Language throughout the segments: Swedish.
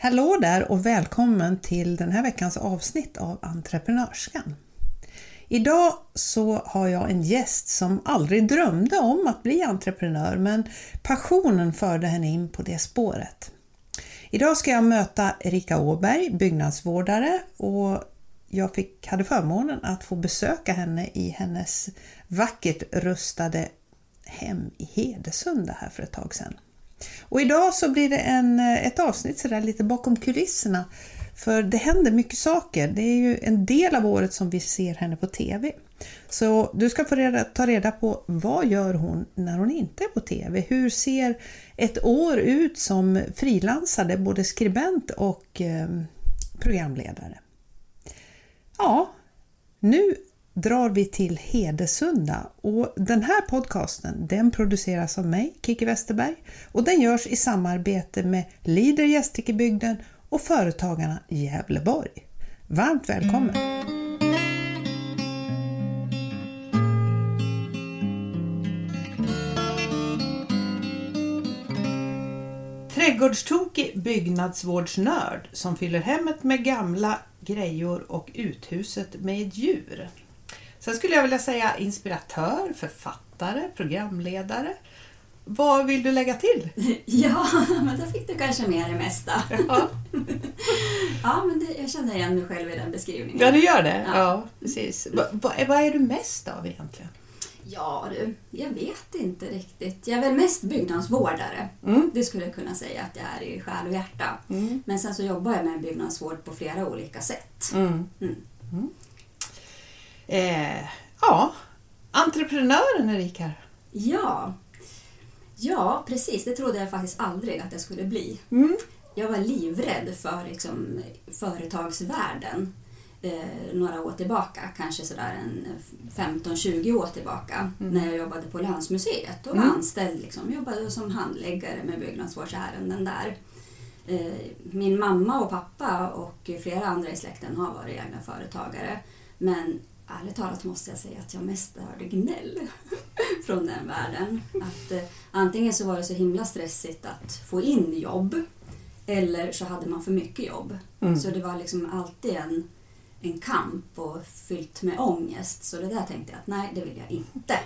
Hallå där och välkommen till den här veckans avsnitt av Entreprenörskan. Idag så har jag en gäst som aldrig drömde om att bli entreprenör men passionen förde henne in på det spåret. Idag ska jag möta Erika Åberg, byggnadsvårdare och jag fick, hade förmånen att få besöka henne i hennes vackert rustade hem i Hedesunda här för ett tag sedan. Och idag så blir det en, eh, ett avsnitt sådär lite bakom kulisserna för det händer mycket saker. Det är ju en del av året som vi ser henne på TV. Så du ska få reda, ta reda på vad gör hon när hon inte är på TV? Hur ser ett år ut som frilansare, både skribent och eh, programledare? Ja, nu drar vi till Hedesunda och den här podcasten den produceras av mig, Kiki Westerberg och den görs i samarbete med Leader Gästrikebygden och Företagarna Gävleborg. Varmt välkommen! Trädgårdstokig byggnadsvårdsnörd som fyller hemmet med gamla grejor och uthuset med djur. Sen skulle jag vilja säga inspiratör, författare, programledare. Vad vill du lägga till? Ja, men då fick du kanske med det mesta. Ja, ja men det, jag känner igen mig själv i den beskrivningen. Ja, du gör det? Ja, ja precis. Va, va, vad är du mest av egentligen? Ja du, jag vet inte riktigt. Jag är väl mest byggnadsvårdare. Mm. Det skulle jag kunna säga att jag är i själ och hjärta. Mm. Men sen så jobbar jag med byggnadsvård på flera olika sätt. Mm. Eh, ja, entreprenören Erika. Ja. ja, precis. Det trodde jag faktiskt aldrig att jag skulle bli. Mm. Jag var livrädd för liksom, företagsvärlden eh, några år tillbaka, kanske sådär en 15-20 år tillbaka, mm. när jag jobbade på Länsmuseet och var mm. anställd. Liksom, jobbade som handläggare med byggnadsvårdsärenden där. Eh, min mamma och pappa och flera andra i släkten har varit egna företagare. Men ärligt talat måste jag säga att jag mest hörde gnäll från den världen. Att, eh, antingen så var det så himla stressigt att få in jobb eller så hade man för mycket jobb. Mm. Så det var liksom alltid en, en kamp och fyllt med ångest. Så det där tänkte jag att nej, det vill jag inte.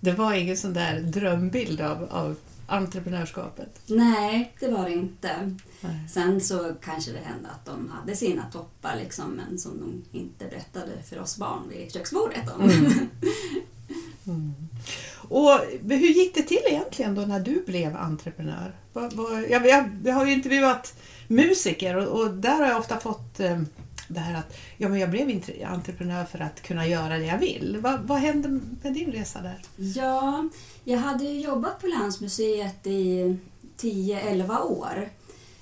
Det var ingen sån där drömbild av, av entreprenörskapet? Nej, det var det inte. Nej. Sen så kanske det hände att de hade sina toppar liksom, men som de inte berättade för oss barn vid köksbordet om. Mm. Mm. Och hur gick det till egentligen då när du blev entreprenör? Jag, jag, jag har ju intervjuat musiker och, och, där har jag ofta fått eh, det här att ja, men jag blev entreprenör för att kunna göra det jag vill. Va, vad hände med din resa där? Ja, jag hade jobbat på Länsmuseet i 10-11 år.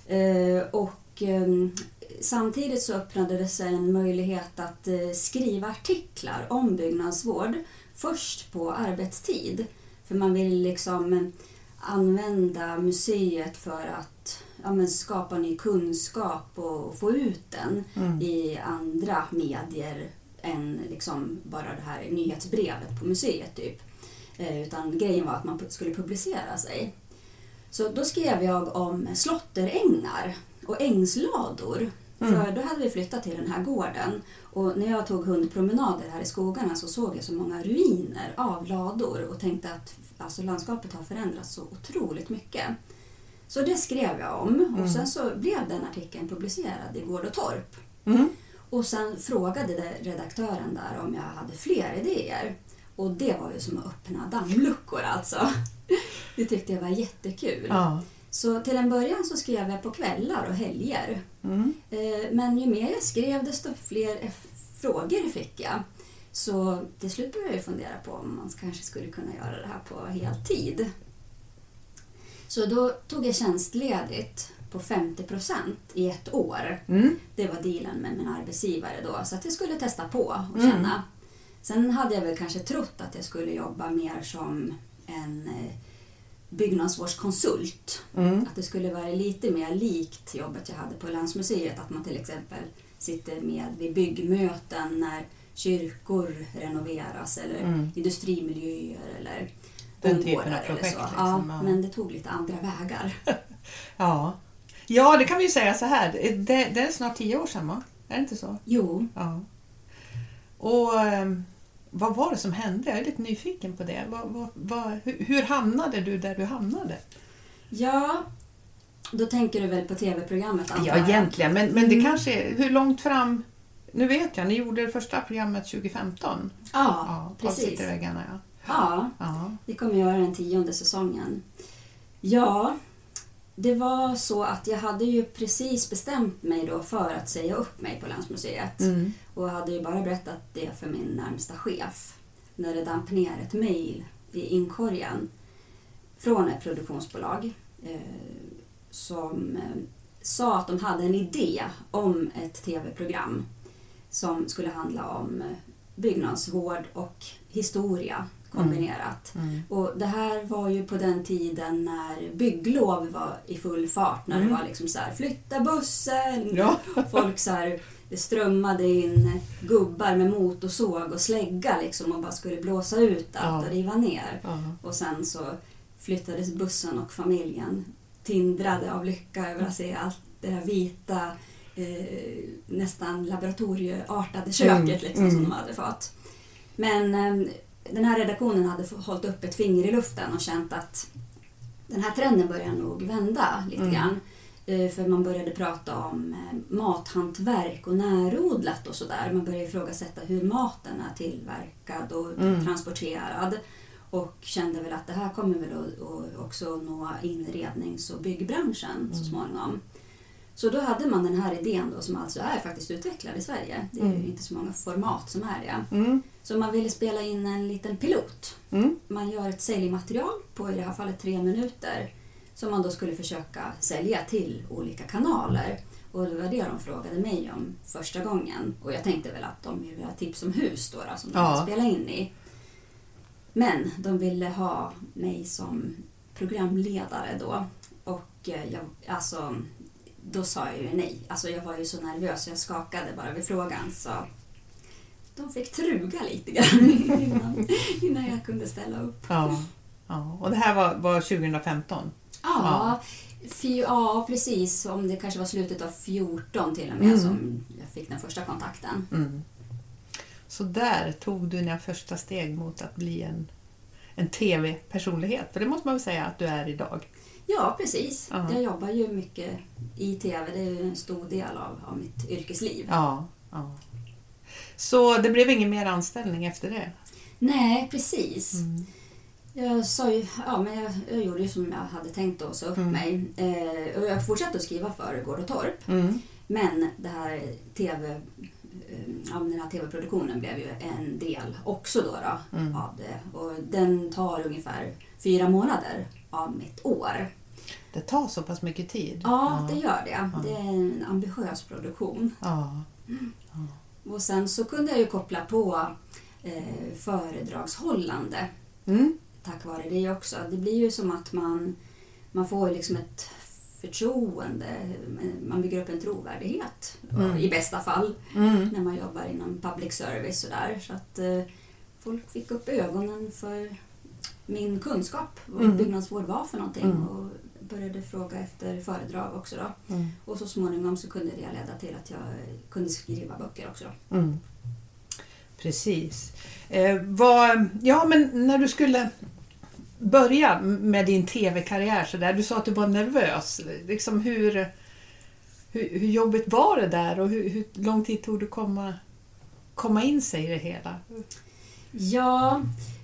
Eh, och ehm, samtidigt så öppnade det sig en möjlighet att eh, skriva artiklar om byggnadsvård först på arbetstid. För man vill liksom använda museet för att ja, skapa ny kunskap och få ut den mm. i andra medier än liksom bara det här nyhetsbrevet på museet. typ. Eh, utan grejen var att man skulle publicera sig. Så då skrev jag om slotterängar och ängslador. Mm. För då hade vi flyttat till den här gården och när jag tog hundpromenader här i skogarna så såg jag så många ruiner av lador och tänkte att alltså, landskapet har förändrats så otroligt mycket. Så det skrev jag om mm. och sen så blev den artikeln publicerad i Gård och Torp. Mm. Och sen frågade redaktören där om jag hade fler idéer. Och det var ju som att öppna dammluckor alltså. Det tyckte jag var jättekul. Ja. Så till en början så skrev jag på kvällar och helger. Mm. Eh, men ju mer jag skrev desto fler frågor fick jag. Så till slut började jag fundera på om man kanske skulle kunna göra det här på heltid. Så då tog jag tjänstledigt på 50 procent i ett år. Mm. Det var dealen med min arbetsgivare då, så att jag skulle testa på och mm. känna. Mm. Sen hade jag väl kanske trott att jag skulle jobba mer som en eh, byggnadsvårdskonsult. Mm. Att det skulle vara lite mer likt jobbet jag hade på Länsmuseet. Att man till exempel sitter med vid byggmöten när kyrkor renoveras eller mm. industrimiljöer eller Den typen av projekt. Liksom, ja, ja, men det tog lite andra vägar. ja. Ja, det kan vi ju säga så här. Det, det är snart tio år sedan va? Är det inte så? Jo. Ja. Och ehm, vad var det som hände? Jag är lite nyfiken på det. Vad, vad, vad, hur, hur hamnade du där du hamnade? Ja, då tänker du väl på tv-programmet Ja, egentligen. Men, men det Mm. kanske är, hur långt fram? Nu vet jag, ni gjorde det första programmet 2015. Ja, Ja, precis. Ja. Ja, ja. vi kommer göra den tionde säsongen. Ja, det var så att jag hade ju precis bestämt mig då för att säga upp mig på Länsmuseet. Mm. Och hade ju bara berättat det för min närmsta chef. När det damp ner ett mejl i inkorgen från ett produktionsbolag eh, som eh, sa att de hade en idé om ett tv-program som skulle handla om eh, byggnadsvård och historia kombinerat. Mm. Och det här var ju på den tiden när bygglov var i full fart. När Mm. det var liksom så här, flytta bussen, Ja. folk så här, det strömmade in gubbar med motorsåg och slägga liksom och bara skulle blåsa ut allt Ja. och riva ner. Ja. Och sen så flyttades bussen och familjen tindrade av lycka över att se allt det där vita, eh, nästan laboratorieartade köket Mm, liksom, som mm. de hade fått. Men eh, den här redaktionen hade hållit upp ett finger i luften och känt att den här trenden börjar nog vända lite Mm. grann. Eh, För man började prata om eh, mathantverk och närodlat och sådär. Man började ifrågasätta hur maten är tillverkad och Mm. transporterad. Och kände väl att det här kommer väl att, också nå inrednings och byggbranschen så Mm. småningom. Så då hade man den här idén då som alltså är faktiskt utvecklad i Sverige. Det är ju Mm. inte så många format som är det. Mm. Så man ville spela in en liten pilot. Mm. Man gör ett säljmaterial på i det här fallet tre minuter som man då skulle försöka sälja till olika kanaler. Och det var det de frågade mig om första gången. Och jag tänkte väl att de ville ha tips om hus då, då som de Ja. spela in i. Men de ville ha mig som programledare då. Och eh, jag, alltså, då sa jag ju nej. Alltså jag var ju så nervös jag skakade bara vid frågan. Så de fick truga lite grann innan, innan jag kunde ställa upp. Ja. ja. Och det här var, var 2015? Ja, fy, ja, precis. Om det kanske var slutet av 14 till och med Mm. som jag fick den första kontakten. Mm. Så där tog du dina första steg mot att bli en, en TV-personlighet. För det måste man väl säga att du är idag. Ja, precis. Ja. Jag jobbar ju mycket i TV. Det är ju en stor del av, av mitt yrkesliv. Ja, ja. Så det blev ingen mer anställning efter det? Nej, precis. Mm. Jag sa ju, ja men jag, jag gjorde ju som jag hade tänkt och sa upp Mm. mig. Eh, och jag fortsatte att skriva för Gård och Torp. Mm. Men det här TV, eh, ja, den här TV-produktionen blev ju en del också då, då Mm. av det. Och den tar ungefär fyra månader av mitt år. Det tar så pass mycket tid? Ja, det gör det. Ja. Det är en ambitiös produktion. Ja. Och sen så kunde jag ju koppla på eh, föredragshållande Mm. tack vare det också. Det blir ju som att man, man får liksom ett förtroende, man bygger upp en trovärdighet Mm. i bästa fall Mm. när man jobbar inom public service och där. Så att eh, folk fick upp ögonen för min kunskap, vad Mm. byggnadsvård var för någonting Mm. och började fråga efter föredrag också då. Mm. Och så småningom så kunde det leda till att jag kunde skriva böcker också. Mm. Precis. Eh, vad, ja, men när du skulle börja med din TV-karriär så där, du sa att du var nervös. Liksom hur, hur, hur jobbigt var det där och hur, hur lång tid tog det komma, komma in sig i det hela? Ja,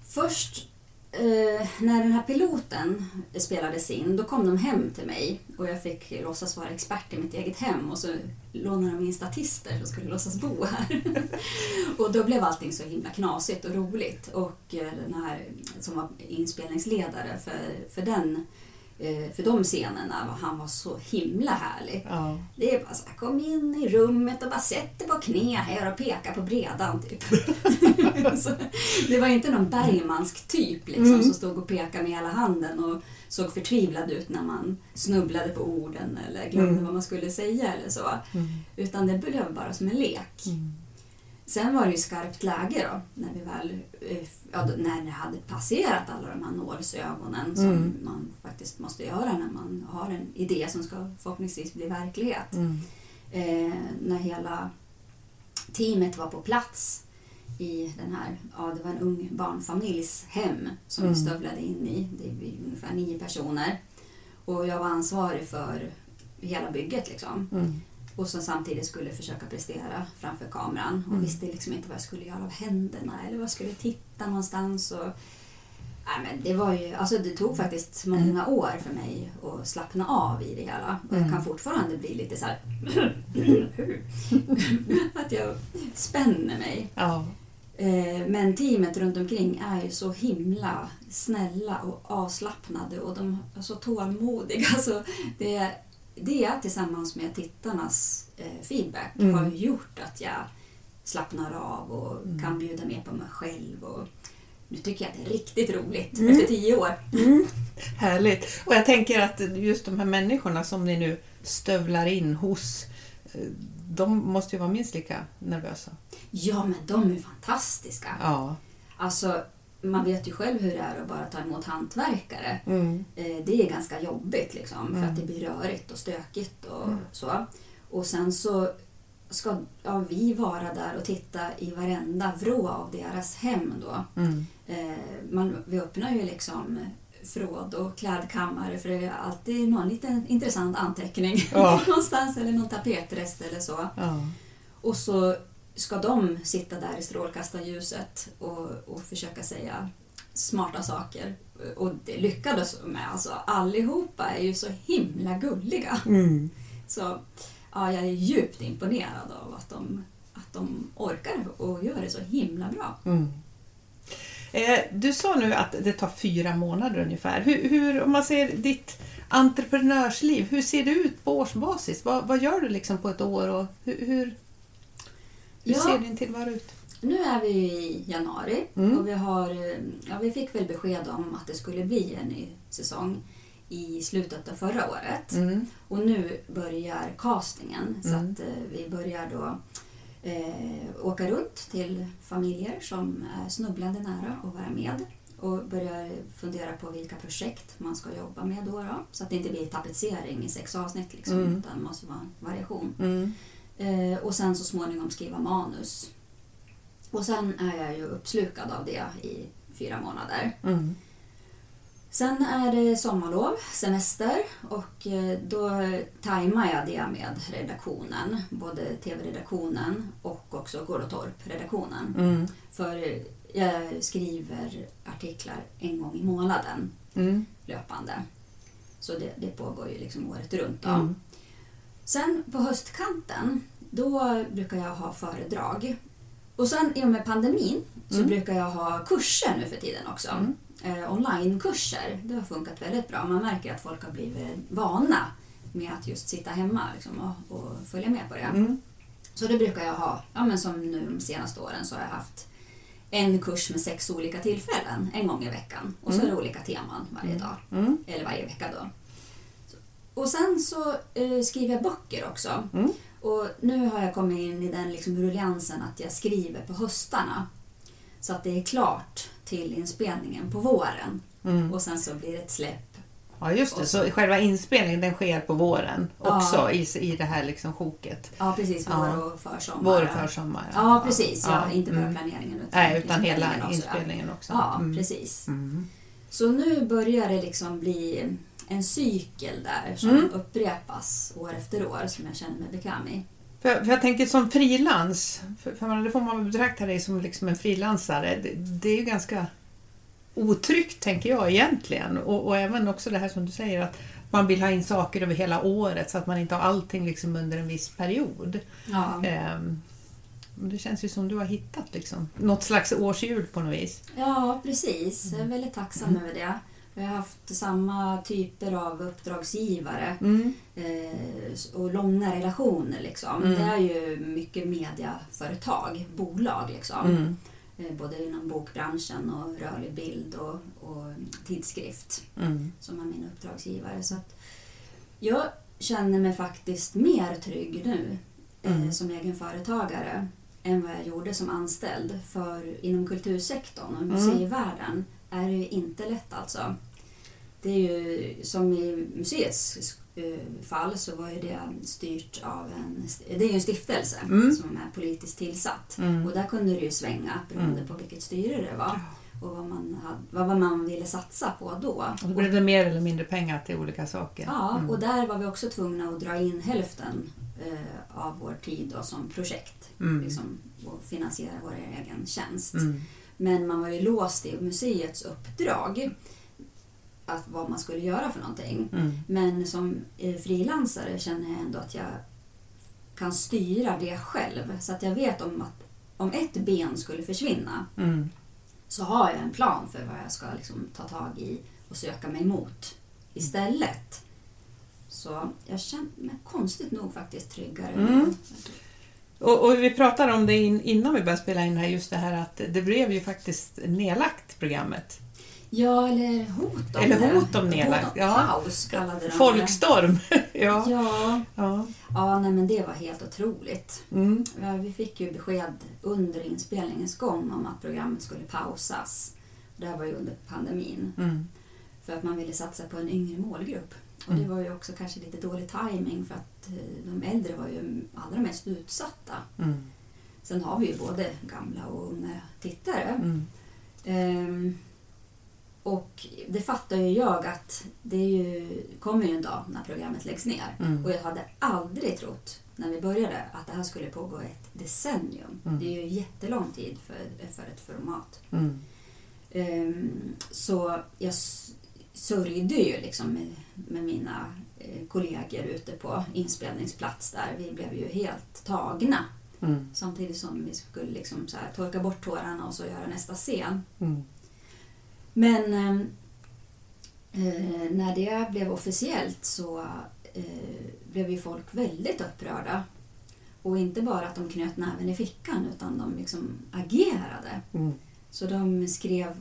först eh, när den här piloten spelades in, då kom de hem till mig och jag fick låtsas vara expert i mitt eget hem och så lånade de in statister som skulle låtsas bo här. och då blev allting så himla knasigt och roligt och eh, den här som var inspelningsledare för, för den eh, för de scenerna, han var så himla härlig. Ja. Det är bara så här, kom in i rummet och bara sätt dig på knä här och peka på bredan. Typ. det var inte någon Bergmansk typ liksom, Mm. som stod och pekade med hela handen och såg förtvivlad ut när man snubblade på orden eller glömde Mm. vad man skulle säga eller så. Mm. Utan det blev bara som en lek. Mm. Sen var det ju skarpt läge då, när vi väl eh, ja, när det hade passerat alla de här nålsögonen som Mm. man faktiskt måste göra när man har en idé som ska förhoppningsvis bli verklighet. Mm. Eh, när hela teamet var på plats i den här, ja det var en ung barnfamiljs hem som Mm. vi stövlade in i. Det är ungefär nio personer. Och jag var ansvarig för hela bygget liksom. Mm. Och som samtidigt skulle försöka prestera framför kameran och Mm. visste liksom inte vad jag skulle göra av händerna eller vad jag skulle titta någonstans. Och, nej, men det, var ju, alltså det tog faktiskt många år för mig att slappna av i det hela. Och jag Mm. kan fortfarande bli lite så här att jag spänner mig. Ja. Eh, Men teamet runt omkring är ju så himla snälla och avslappnade och de är så tålmodiga. Så det, det tillsammans med tittarnas eh, feedback Mm. har gjort att jag slappnar av och Mm. kan bjuda mer på mig själv. Och nu tycker jag att det är riktigt roligt Mm. efter tio år. Härligt. Och jag tänker att just de här människorna som ni nu stövlar in hos, eh, de måste ju vara minst lika nervösa. Ja, men de är fantastiska. Ja. Alltså, man vet ju själv hur det är att bara ta emot hantverkare. Mm. Eh, det är ganska jobbigt liksom, för Mm. att det blir rörigt och stökigt och Mm. så. Och sen så ska ja, vi vara där och titta i varenda vrå av deras hem då. Mm. Eh, man, vi öppnar ju liksom förråd och klädkammare för det är alltid någon liten intressant anteckning Ja. någonstans eller någon tapetrest eller så. Ja. Och så ska de sitta där i strålkastarljuset och, och försöka säga smarta saker. Och det lyckades de med. Alltså, allihopa är ju så himla gulliga. Mm. Så ja, jag är djupt imponerad av att de, att de orkar och gör det så himla bra. Mm. Eh, du sa nu att det tar fyra månader ungefär. Hur, hur, om man ser ditt entreprenörsliv, hur ser det ut på årsbasis? Vad, vad gör du liksom på ett år och hur, hur, hur Ja. ser din tillvaro ut? Nu är vi i januari Mm. och vi, har, eh, ja, vi fick väl besked om att det skulle bli en ny säsong i slutet av förra året. Mm. Och nu börjar castingen så Mm. att eh, vi börjar då eh, åka runt till familjer som är snubblande nära att vara med och börjar fundera på vilka projekt man ska jobba med då. då så att det inte blir tapetsering i sex avsnitt liksom, Mm. utan måste vara en variation. Eh, och sen så småningom skriva manus. Och sen är jag ju uppslukad av det i fyra månader. Mm. Sen är det sommarlov, semester och eh, då tajmar jag det med redaktionen. Både TV-redaktionen och också Gårdatorp-redaktionen. Mm. För jag skriver artiklar en gång i månaden Mm. löpande. Så det, det pågår ju liksom året runt. Då. Mm. Sen på höstkanten, då brukar jag ha föredrag. Och sen i och med pandemin så Mm. brukar jag ha kurser nu för tiden också. Mm. Eh, onlinekurser. Det har funkat väldigt bra. Man märker att folk har blivit vana med att just sitta hemma liksom, och, och följa med på det. Mm. Så det brukar jag ha, ja, men som nu de senaste åren så har jag haft en kurs med sex olika tillfällen en gång i veckan. Och så är det olika teman varje dag. Mm. Eller varje vecka då. Och sen så eh, skriver jag böcker också. Mm. Och nu har jag kommit in i den liksom rulliansen att jag skriver på höstarna. Så att det är klart till inspelningen på våren. Mm. Och sen så blir det ett släpp. Ja just det, Och så själva inspelningen den sker på våren Ja. också i, i det här liksom sjoket. Ja precis, vår Ja. och försommar. Vår och försommar. Ja precis, ja, Ja. inte bara Mm. planeringen utan, Nej, utan hela inspelningen också, ja. också. Ja, Mm. precis. Mm. Så nu börjar det liksom bli en cykel där som Mm. upprepas år efter år som jag känner mig bekväm i. För, för jag tänker som frilans, för, för man- det får man betrakta dig som liksom en frilansare. Det, det är ju ganska otryggt tänker jag egentligen. Och, och även också det här som du säger att man vill ha in saker över hela året så att man inte har allting liksom under en viss period. Ja. Ehm, det känns ju som du har hittat liksom, något slags årshjul på något vis. Ja, precis. Jag är väldigt tacksam över det. Jag har haft samma typer av uppdragsgivare Mm. eh, och långa relationer. Liksom. Mm. Det är ju mycket mediaföretag, bolag. Liksom. Mm. Eh, både inom bokbranschen och rörlig bild och, och tidskrift Mm. som är min uppdragsgivare. Så jag känner mig faktiskt mer trygg nu eh, Mm. som egen företagare än vad jag gjorde som anställd. För inom kultursektorn och Mm. museivärlden är det ju inte lätt alltså. Det är ju som i museets eh, fall så var ju det styrt av en, det är ju en stiftelse Mm. som är politiskt tillsatt. Mm. Och där kunde det ju svänga beroende Mm. på vilket styre det var och vad man, hade, vad man ville satsa på då. Och då blev det mer eller mindre pengar till olika saker. Ja, Mm. och där var vi också tvungna att dra in hälften eh, av vår tid då, som projekt Mm. liksom, och finansiera vår egen tjänst. Mm. Men man var ju låst i museets uppdrag att vad man skulle göra för någonting. Mm. Men som eh, frilansare känner jag ändå att jag kan styra det själv. Så att jag vet om att om ett ben skulle försvinna Mm. så har jag en plan för vad jag ska liksom ta tag i och söka mig mot istället. Så jag känner mig konstigt nog faktiskt tryggare. Mm. Och, och vi pratade om det in, innan vi började spela in här, just det här att det blev ju faktiskt nedlagt programmet. Ja, eller hot om Eller hot om nedlagt, Hot om ja. paus kallade de. Folkstorm! ja. Ja, Ja. ja nej, men det var helt otroligt. Mm. Vi fick ju besked under inspelningens gång om att programmet skulle pausas. Det här var ju under pandemin. Mm. För att man ville satsa på en yngre målgrupp. Och Mm. det var ju också kanske lite dålig timing för att eh, de äldre var ju allra mest utsatta. Mm. Sen har vi ju både gamla och unga tittare. Mm. Ehm, och det fattar ju jag att det ju, kommer ju en dag när programmet läggs ner. Mm. Och jag hade aldrig trott när vi började att det här skulle pågå ett decennium. Mm. Det är ju jättelång tid för, för ett format. Mm. Ehm, så jag sörjde ju liksom med, med mina eh, kollegor ute på inspelningsplats där. Vi blev ju helt tagna. Mm. Samtidigt som vi skulle liksom torka bort tårarna och så göra nästa scen. Men ehm, eh, när det blev officiellt så eh, blev ju folk väldigt upprörda. Och inte bara att de knöt näven i fickan utan de liksom agerade. Mm. Så de skrev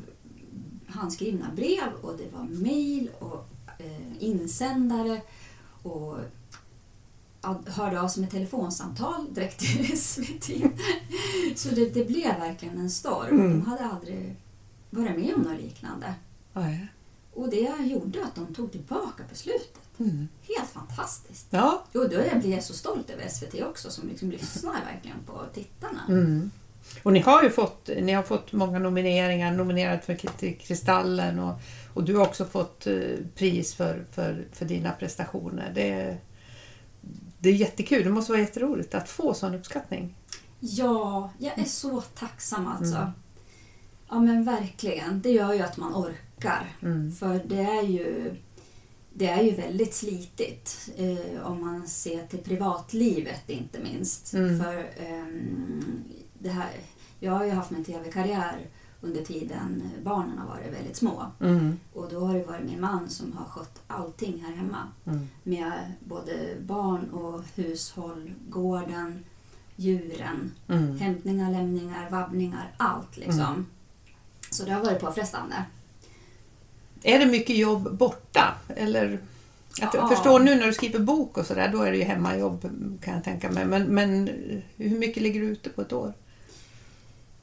handskrivna brev och det var mejl och eh, insändare och hörde av sig med telefonsamtal direkt till SVT. Så det, det blev verkligen en storm. Mm. De hade aldrig varit med om något liknande. Nej. Och det gjorde att de tog tillbaka beslutet. Mm. Helt fantastiskt. Ja. Och då blev jag så stolt över SVT också som liksom lyssnar verkligen på tittarna. Mm. Och ni har ju fått, ni har fått många nomineringar, nominerat för Kristallen och, och du har också fått eh, pris för, för, för dina prestationer. Det, det är jättekul, det måste vara jätteroligt att få sån uppskattning. Ja, jag är så tacksam alltså. Mm. Ja men verkligen. Det gör ju att man orkar. Mm. För det är ju, det är ju väldigt slitigt. Eh, om man ser till privatlivet inte minst. Mm. För ehm, det här, jag har ju haft min tv-karriär under tiden barnen har varit väldigt små. Mm. Och då har det varit min man som har skött allting här hemma. Mm. Med både barn och hushåll, gården, djuren. Mm. Hämtningar, lämningar, vabbningar, allt liksom. Så det har varit påfrestande. Är det mycket jobb borta? Eller, att, Ja. Jag förstår nu när du skriver bok och sådär, då är det ju hemmajobb kan jag tänka mig. Men, men hur mycket ligger du ute på ett år?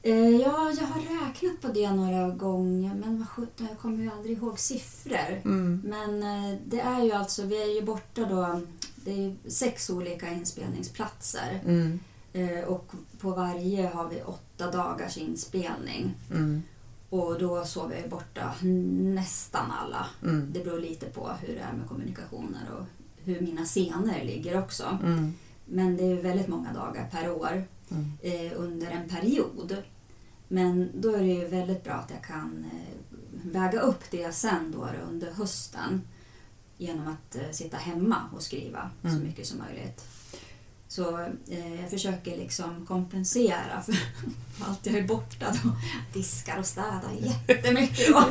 Eh, ja, jag har räknat på det några gånger men vad sjutton, jag kommer ju aldrig ihåg siffror. Mm. Men eh, det är ju alltså, vi är ju borta då, det är sex olika inspelningsplatser. Mm. Eh, och på varje har vi åtta dagars inspelning. Mm. Och då sover jag borta nästan alla. Mm. Det beror lite på hur det är med kommunikationer och hur mina scener ligger också. Mm. Men det är väldigt många dagar per år Mm. eh, under en period. Men då är det ju väldigt bra att jag kan eh, väga upp det sen då under hösten genom att eh, sitta hemma och skriva så Mm. mycket som möjligt. Så eh, jag försöker liksom kompensera för allt jag är borta då. Diskar och städar jättemycket då.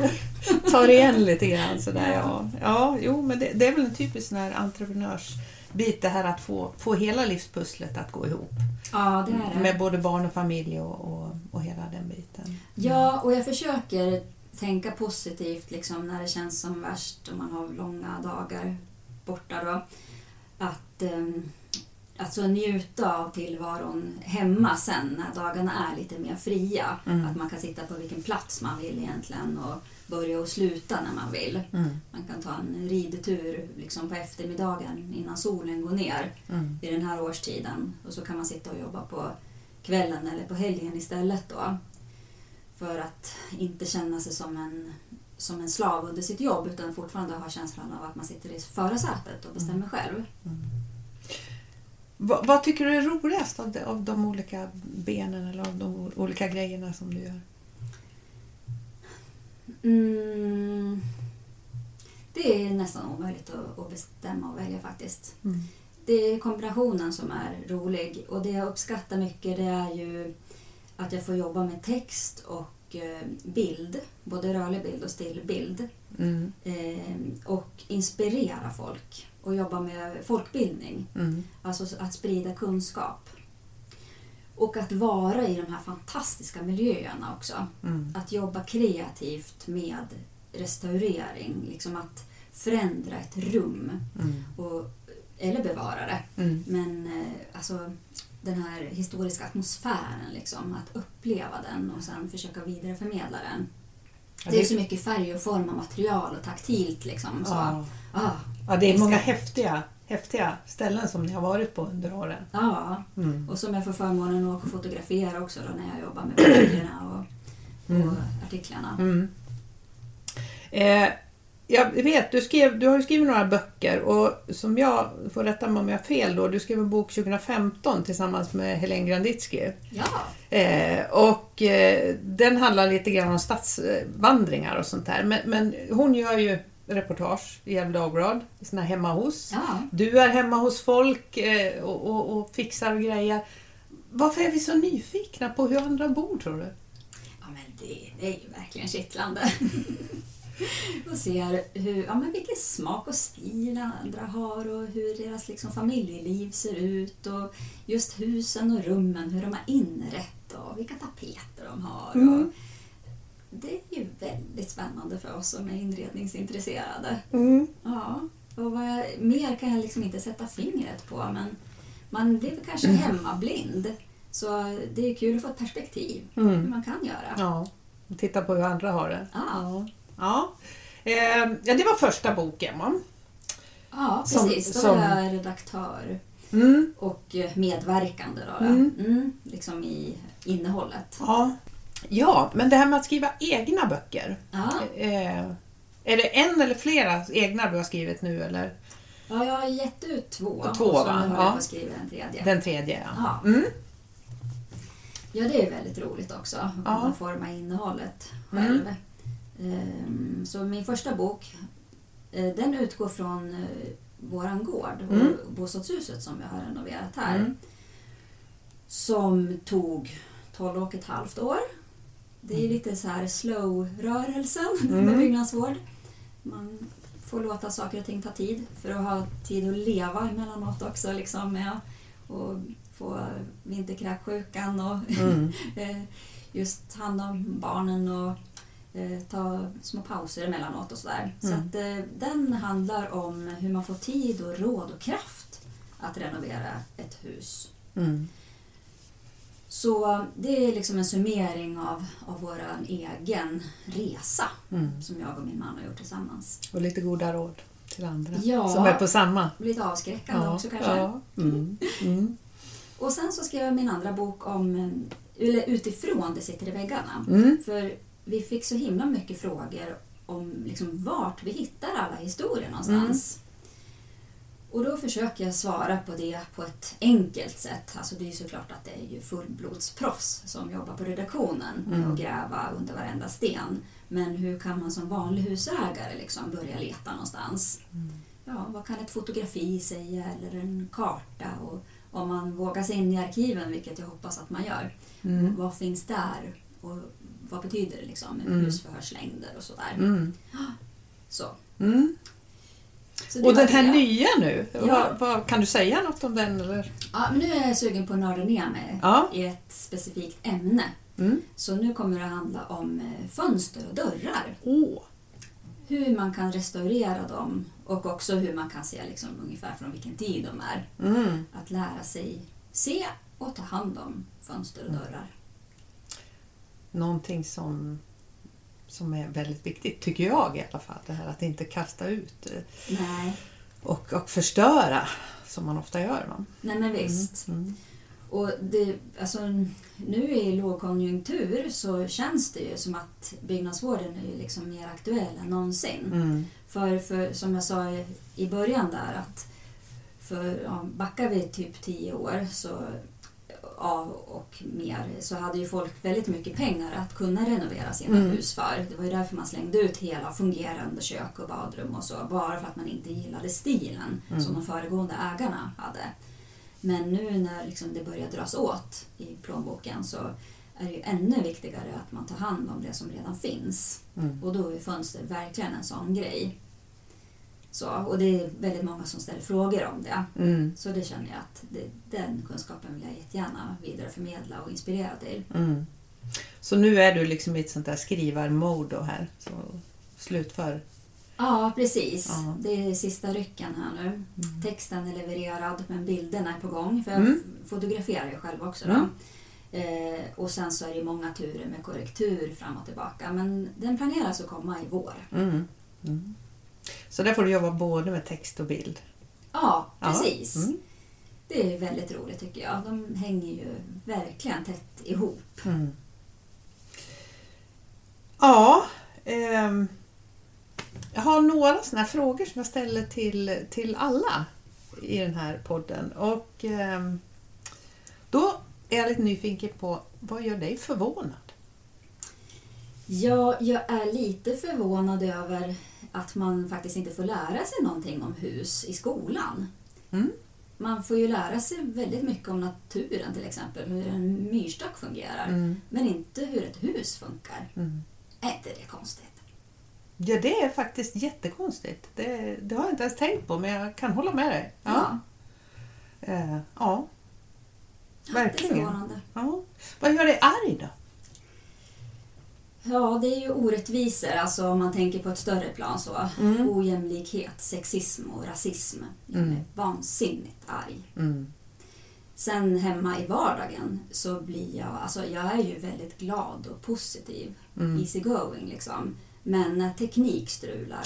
tar igen lite grann sådär ja. Ja, jo men det, det är väl en typisk sån här entreprenörsbit det här att få, få hela livspusslet att gå ihop. Ja, det är det. Med både barn och familj och, och, och hela den biten. Ja, och jag försöker tänka positivt liksom, när det känns som värst och man har långa dagar borta. Då, att ehm, alltså njuta av tillvaron hemma sen när dagarna är lite mer fria. Mm. Att man kan sitta på vilken plats man vill egentligen och börja och sluta när man vill. Mm. Man kan ta en ridtur liksom på eftermiddagen innan solen går ner Mm. i den här årstiden. Och så kan man sitta och jobba på kvällen eller på helgen istället då. För att inte känna sig som en, som en slav under sitt jobb utan fortfarande ha känslan av att man sitter i förarsätet och bestämmer själv. Va, vad tycker du är roligast av de, av de olika benen eller av de olika grejerna som du gör? Mm, det är nästan omöjligt att, att bestämma och välja faktiskt. Mm. Det är kombinationen som är rolig och det jag uppskattar mycket det är ju att jag får jobba med text och eh, bild, både rörlig bild och stillbild. Mm. Eh, och inspirera folk och jobba med folkbildning, Mm. alltså att sprida kunskap. Och att vara i de här fantastiska miljöerna också. Mm. Att jobba kreativt med restaurering, liksom att förändra ett rum Mm. och, eller bevara det. Mm. Men eh, alltså den här historiska atmosfären, liksom, att uppleva den och sen försöka vidareförmedla den. Det är så mycket färg och form och material och taktilt. Liksom, så. Ja. Ah, ja, det är många häftiga, häftiga ställen som ni har varit på under åren. ja, Mm. och som jag får förmånen att åka och fotografera också då, när jag jobbar med böckerna och, och Mm. artiklarna. Mm. Eh, jag vet, du, skrev, du har ju skrivit några böcker och som jag, får rätta mig om jag har fel då, du skrev en bok 2015 tillsammans med Helene Granditsky. Ja, Eh, och eh, den handlar lite grann om stadsvandringar och sånt där. Men, men hon gör ju reportage i Gefle Dagblad, såna hemma hos. ja. Du är hemma hos folk eh, och, och, och fixar och grejer. Varför är vi så nyfikna på hur andra bor tror du? ja men det, det är ju verkligen kittlande. och ser hur, ja, men vilken smak och stil andra har och hur deras liksom, familjeliv ser ut och just husen och rummen, hur de har inrett och vilka tapeter de har. Mm. Och det är ju väldigt spännande för oss som är inredningsintresserade. Mm. Ja, och vad jag, mer kan jag liksom inte sätta fingret på men man blir kanske Mm. hemmablind. Så det är kul att få ett perspektiv hur Mm. man kan göra. Ja, och titta på hur andra har det. Ja. Ja, ja. Eh, ja det var första boken va? Ja, Som- precis. Då som- är jag redaktör Mm. och eh, medverkande då, då. Mm. Mm, liksom i innehållet. Ja. Ja, men det här med att skriva egna böcker. Ja, Eh, är det en eller flera egna du har skrivit nu eller ja jag har gett ut två, Två, och så va? nu håller Ja. jag på att skriva den tredje. den tredje? Ja. Ja. Mm. Ja, det är väldigt roligt också att Ja. kunna forma innehållet Mm. själv. Ehm, Så min första bok, eh, den utgår från eh, våran gård och Mm. bostadshuset som jag har renoverat här. Mm. Som tog 12 och ett halvt år. Det är lite så här slow-rörelsen Mm. med byggnadsvård. Man får låta saker och ting ta tid för att ha tid att leva emellanåt också. Liksom med och få vinterkräksjukan och Mm. eh, just hand om barnen och eh, ta små pauser emellanåt och sådär. Så Mm. att, eh, den handlar om hur man får tid och råd och kraft att renovera ett hus. Mm. Så det är liksom en summering av, av vår egen resa Mm. som jag och min man har gjort tillsammans. Och lite goda råd till andra Ja. som är på samma. Lite avskräckande också kanske. Ja. Mm. Mm. Och sen så skrev jag min andra bok om, eller utifrån Det sitter i väggarna. Mm. För vi fick så himla mycket frågor om liksom vart vi hittar alla historier någonstans. Och då försöker jag svara på det på ett enkelt sätt. Alltså det är ju såklart att det är ju fullblodsproffs som jobbar på redaktionen med Mm. att gräva under varenda sten. Men hur kan man som vanlig husägare liksom börja leta någonstans? Mm. Ja, vad kan ett fotografi säga eller en karta? Och om man vågar sig in i arkiven, vilket jag hoppas att man gör. Mm. Vad finns där? Och vad betyder det liksom med Mm. husförhörslängder och sådär. Mm. Så. Och den här det. nya nu, Ja. vad, vad, kan du säga något om den? Eller? Ja, men nu är jag sugen på att nörda ner mig Ja. i ett specifikt ämne. Mm. Så nu kommer det att handla om eh, fönster och dörrar. Åh. Hur man kan restaurera dem Och också hur man kan se liksom ungefär från vilken tid de är. Mm. Att lära sig se och ta hand om fönster och dörrar. Någonting som, som är väldigt viktigt, tycker jag i alla fall. Det här att inte kasta ut eh, Nej, och, och förstöra som man ofta gör. Va? Nej men visst. Mm. Och det, alltså, nu i lågkonjunktur så känns det ju som att byggnadsvården är liksom mer aktuell än någonsin. Mm. För, för som jag sa i, i början där att för, ja, backar vi typ tio år så, ja, och mer så hade ju folk väldigt mycket pengar att kunna renovera sina Mm. hus för. Det var ju därför man slängde ut hela fungerande kök och badrum och så. Bara för att man inte gillade stilen Mm. som de föregående ägarna hade. Men nu när liksom det börjar dras åt i plånboken så är det ju ännu viktigare att man tar hand om det som redan finns. Mm. Och då är fönster verkligen en sån grej. Så, och det är väldigt många som ställer frågor om det. Mm. Så det känner jag att det, den kunskapen vill jag jättegärna vidareförmedla och inspirera till. Mm. Så nu är du liksom i ett sånt där skrivarmode då här. Så slutför. Ja, precis. Ja. Det är sista rycken här nu. Texten är levererad men bilderna är på gång. För jag Mm. fotograferar ju själv också. Då. Mm. Eh, och sen så är det många turer med korrektur fram och tillbaka. Men den planeras att komma i vår. Så där får du jobba både med text och bild. Ja, Ja. precis. Mm. Det är väldigt roligt tycker jag. De hänger ju verkligen tätt ihop. Mm. Ja, ehm, jag har några sådana här frågor som jag ställer till, till alla i den här podden. Och ehm, då är jag lite nyfiken på vad gör dig förvånad? Ja, jag är lite förvånad över att man faktiskt inte får lära sig någonting om hus i skolan. Mm. Man får ju lära sig väldigt mycket om naturen till exempel, hur en myrstack fungerar. Mm. Men inte hur ett hus funkar. Mm. Är inte det konstigt? Ja, det är faktiskt jättekonstigt. Det, det har jag inte ens tänkt på, men jag kan hålla med dig. Ja, ja. Det är verkligen. Ja. Vad gör dig arg då? Ja, det är ju orättvisor, alltså om man tänker på ett större plan så. Mm. Ojämlikhet, sexism och rasism. Jag Mm. är vansinnigt arg. Mm. Sen hemma i vardagen så blir jag, alltså jag är ju väldigt glad och positiv. Mm. Easy going liksom. Men när teknik strular,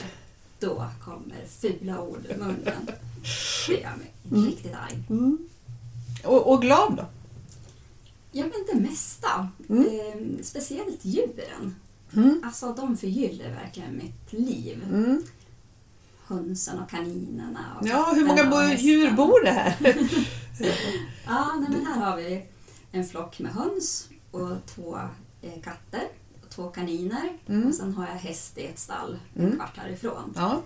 då kommer fula ord ur munnen. Det gör mig Mm. riktigt arg. Mm. Och, och glad då? Ja men det mesta. Mm. Eh, speciellt djuren. Mm. Alltså de förgyller verkligen mitt liv. Mm. Hönsen och kaninerna. Och Ja, hur många bo- djur bor det här? Ja, nej, men här har vi en flock med höns och två eh, katter och två kaniner. Mm. Och sen har jag häst i ett stall en Mm. kvart härifrån. Ja.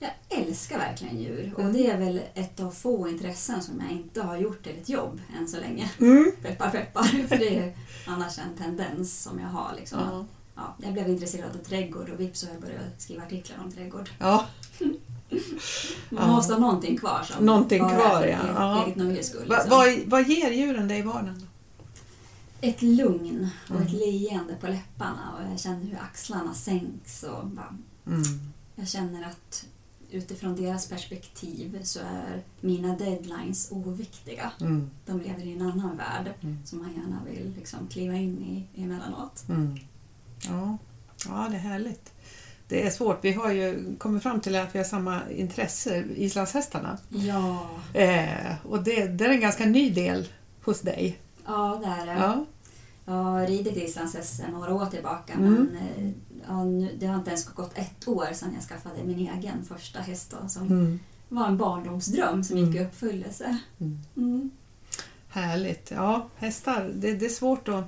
Jag älskar verkligen djur och Mm. det är väl ett av få intressen som jag inte har gjort till ett jobb än så länge. Mm. Peppar peppar, för det är annars en tendens som jag har. Liksom. Ja. Ja, jag blev intresserad av trädgård och vips så jag börjat skriva artiklar om trädgård. ja. Man måste ha någonting kvar som Någonting kvar, ja. Ja. eget nöjes skull. Liksom. vad, vad ger djuren dig i vardagen? Ett lugn och ett Mm. leende på läpparna och jag känner hur axlarna sänks. Och bara, Mm. jag känner att utifrån deras perspektiv så är mina deadlines oviktiga. Mm. De lever i en annan värld Mm. som man gärna vill liksom kliva in i emellanåt. Mm. Ja. ja, det är härligt. Det är svårt. Vi har ju kommit fram till att vi har samma intresse, islandshästarna. Ja, Eh, och det, det är en ganska ny del hos dig. ja det är det. Ja. Jag har ridit islandshäst sedan några år tillbaka Mm. men eh, ja, nu, det har inte ens gått ett år sedan jag skaffade min egen första häst då, som Mm. var en barndomsdröm som gick i Mm. uppfyllelse. Mm. Mm. Härligt. Ja, hästar. Det, det är svårt att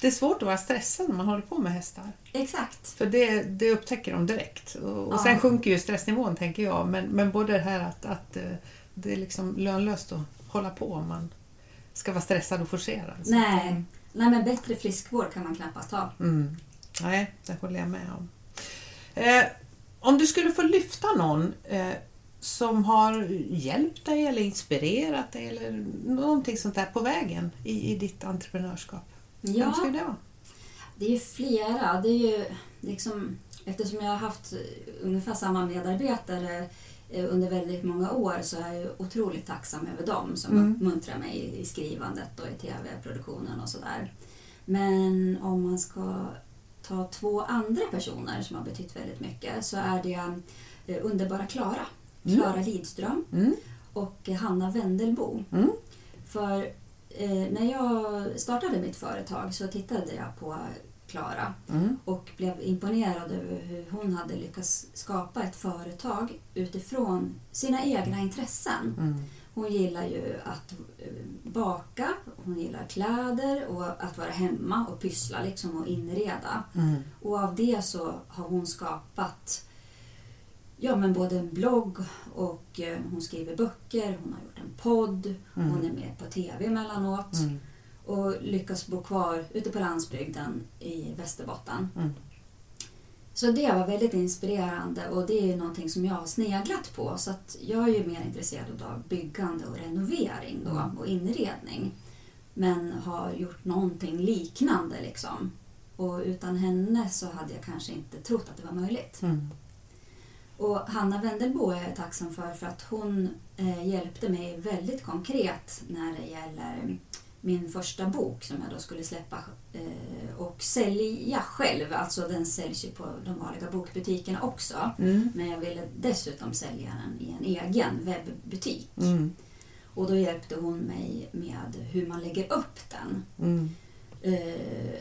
det är svårt att vara stressad när man håller på med hästar. Exakt. För det, det upptäcker de direkt. Och, Ja. sen sjunker ju stressnivån tänker jag. Men, men både det här att, att eh, det är liksom lönlöst att hålla på om man ska vara stressad och forcerad. Så Nej. att, Nej, men bättre friskvård kan man knappast ha. Mm. Nej, det håller jag med om. Eh, om du skulle få lyfta någon eh, som har hjälpt dig eller inspirerat dig eller någonting sånt där på vägen i, i ditt entreprenörskap. Vem Ja, skulle det vara? det är flera. Det är ju liksom eftersom jag har haft ungefär samma medarbetare under väldigt många år så är jag otroligt tacksam över dem som Mm. uppmuntrar mig i skrivandet och i tv-produktionen och sådär. Men om man ska ta två andra personer som har betytt väldigt mycket så är det eh, underbara Klara. Mm. Klara Lidström Mm. och Hanna Wendelbo. Mm. För eh, när jag startade mitt företag så tittade jag på Klara Mm. och blev imponerad över hur hon hade lyckats skapa ett företag utifrån sina egna intressen. Mm. Hon gillar ju att eh, baka, hon gillar kläder och att vara hemma och pyssla liksom och inreda. Mm. Och av det så har hon skapat ja, men både en blogg och eh, hon skriver böcker, hon har gjort en podd, Mm. hon är med på TV emellanåt Mm. Och lyckas bo kvar ute på landsbygden i Västerbotten. Mm. Så det var väldigt inspirerande och det är någonting som jag har sneglat på. Så att jag är ju mer intresserad av byggande och renovering då, Mm. och inredning. Men har gjort någonting liknande liksom. Och utan henne så hade jag kanske inte trott att det var möjligt. Mm. Och Hanna Wendelbo är jag tacksam för för att hon eh, hjälpte mig väldigt konkret när det gäller min första bok som jag då skulle släppa eh, och sälja själv. Alltså den säljs ju på de vanliga bokbutikerna också. Mm. Men jag ville dessutom sälja den i en egen webbutik. Mm. Och då hjälpte hon mig med hur man lägger upp den. Mm. Eh,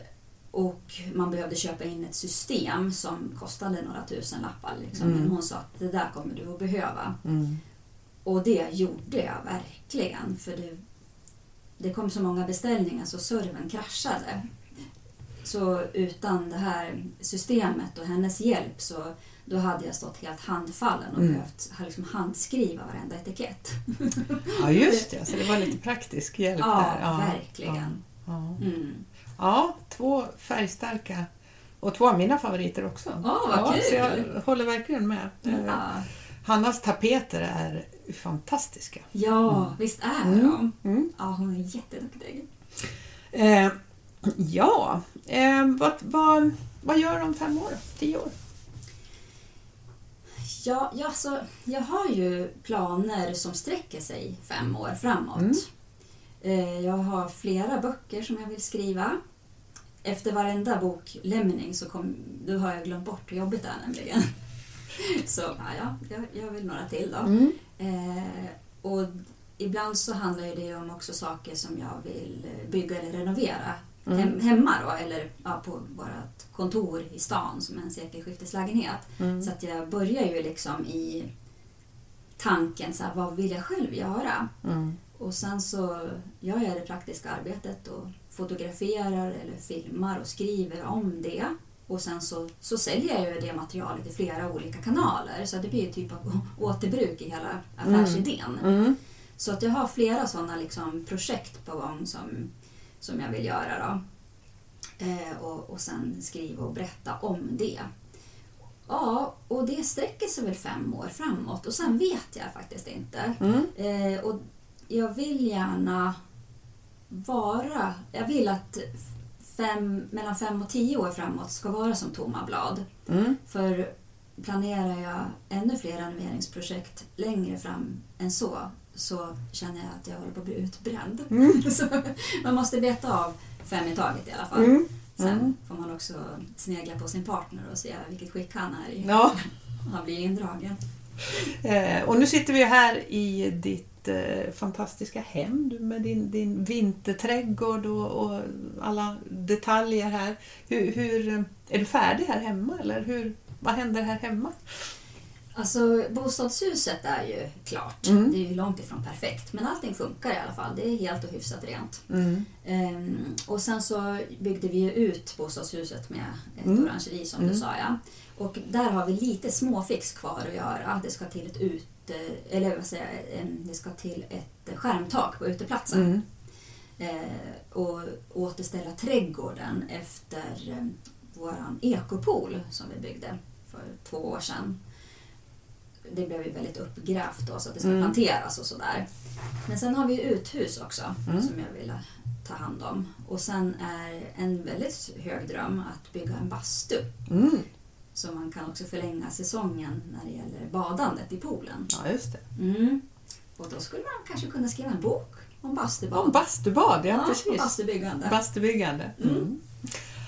och man behövde köpa in ett system som kostade några tusen lappar. Liksom. Mm. Men hon sa att det där kommer du att behöva. Mm. Och det gjorde jag verkligen. För det, det kom så många beställningar så servern kraschade. Så utan det här systemet och hennes hjälp så då hade jag stått helt handfallen och Mm. behövt liksom handskriva varenda etikett. Ja, just det. Så det var lite praktisk hjälp Ja, där. verkligen. Ja. Mm. ja, två färgstarka och två av mina favoriter också. Ja, vad kul. Så jag håller verkligen med. Eh, Ja, Hannas tapeter är fantastiska. ja visst är Mm. de. Mm. Ja, hon är jätteduktig. Eh, ja, eh, vad, vad, vad gör om fem år? Tio år? Ja, ja, så jag har ju planer som sträcker sig fem år framåt. Mm. Eh, Jag har flera böcker som jag vill skriva. Efter varenda boklämning så kom, då har jag glömt bort hur jobbigt det är nämligen. Så ja, ja, jag, jag vill några till då. Mm. Eh, och ibland så handlar det om också saker som jag vill bygga eller renovera Mm. hem, hemma då, eller ja, på vårt kontor i stan som en sekelskifteslägenhet. Mm. Så att jag börjar ju liksom i tanken, så här, vad vill jag själv göra? Mm. Och sen så gör jag det praktiska arbetet och fotograferar eller filmar och skriver om det. Och sen så, så säljer jag ju det materialet i flera olika kanaler så det blir ju typ av återbruk i hela affärsidén. Mm. Så att jag har flera sådana liksom projekt på gång som, som jag vill göra. Då. Eh, och, och sen skriva och berätta om det. Ja, och det sträcker sig väl fem år framåt och sen vet jag faktiskt inte. Mm. Eh, och jag vill gärna vara... Jag vill att fem, mellan fem och tio år framåt ska vara som tomma blad. Mm. För planerar jag ännu fler renoveringsprojekt längre fram än så så känner jag att jag håller på att bli utbränd. så man måste beta av fem i taget i alla fall. Mm. Sen Mm. får man också snegla på sin partner och se vilket skick han är i. Ja. Han blir indragen. Eh, och nu sitter vi här i ditt eh, fantastiska hem med din, din vinterträdgård och, och alla detaljer här. Hur, hur, är du färdig här hemma eller hur, vad händer här hemma? Alltså bostadshuset är ju klart. Mm. Det är ju långt ifrån perfekt. Men allting funkar i alla fall. Det är helt och hyfsat rent. Mm. Ehm, och sen så byggde vi ut bostadshuset med ett Mm. orangeri som Mm. du sa ja. Och där har vi lite småfix kvar att göra. Det ska till ett ute, eller vad säger jag, det ska till ett skärmtak på uteplatsen. Mm. Eh, och återställa trädgården efter eh, våran ekopool som vi byggde för två år sedan. Det blev ju väldigt uppgrävt då så att det ska Mm. planteras och sådär. Men sen har vi ju uthus också Mm. som jag vill ta hand om. Och sen är en väldigt hög dröm att bygga en bastu. Mm. Så man kan också förlänga säsongen när det gäller badandet i poolen. Ja, just det. Mm. Och då skulle man kanske kunna skriva en bok om bastubad. Om bastubad, ja, ja, precis. bastubyggande. Bastubyggande. Mm. Mm.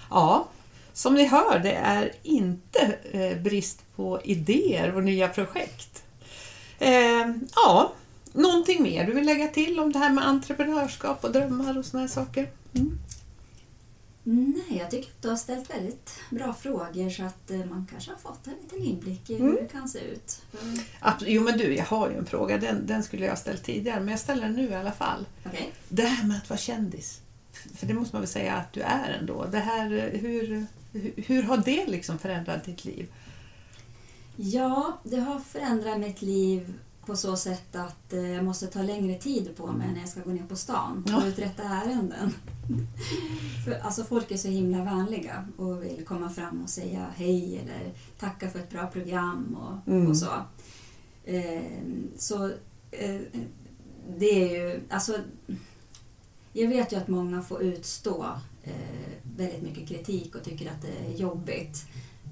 Ja, som ni hör, det är inte eh, brist på idéer och nya projekt. Eh, ja, någonting mer du vill lägga till om det här med entreprenörskap och drömmar och här saker? Mm. Nej, jag tycker att du har ställt väldigt bra frågor så att eh, man kanske har fått en liten inblick i hur Mm. det kan se ut. Mm. Jo men du, jag har ju en fråga. Den, den skulle jag ha ställt tidigare, men jag ställer den nu i alla fall. Okej. Det här med att vara kändis, för det måste man väl säga att du är ändå. Det här, eh, hur, hur, hur har det liksom förändrat ditt liv? Ja, det har förändrat mitt liv på så sätt att eh, jag måste ta längre tid på mig när jag ska gå ner på stan och Ja. uträtta ärenden. för, alltså folk är så himla vänliga och vill komma fram och säga hej eller tacka för ett bra program och, Mm. och så. Eh, så eh, det är ju, alltså jag vet ju att många får utstå eh, väldigt mycket kritik och tycker att det är jobbigt.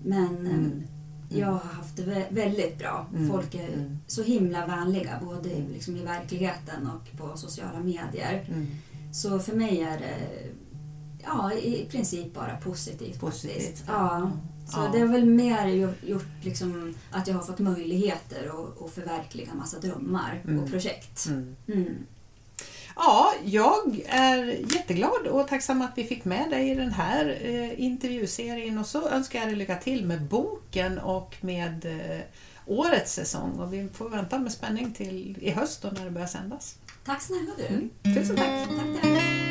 Men eh, Mm. Jag har haft det vä- väldigt bra. Mm. Folk är Mm. så himla vänliga, både i- liksom i verkligheten och på sociala medier. Mm. Så för mig är det ja, i princip bara positivt. Positivt. Faktiskt. Ja. Så Ja. det har väl mer gjort, gjort liksom att jag har fått möjligheter att, att förverkliga en massa drömmar Mm. och projekt. Mm. Mm. Ja, jag är jätteglad och tacksam att vi fick med dig i den här eh, intervjuserien och så önskar jag dig lycka till med boken och med eh, årets säsong och vi får vänta med spänning till i höst då när det börjar sändas. Tack snälla du. Mm. Tusen tack! Tack, tack.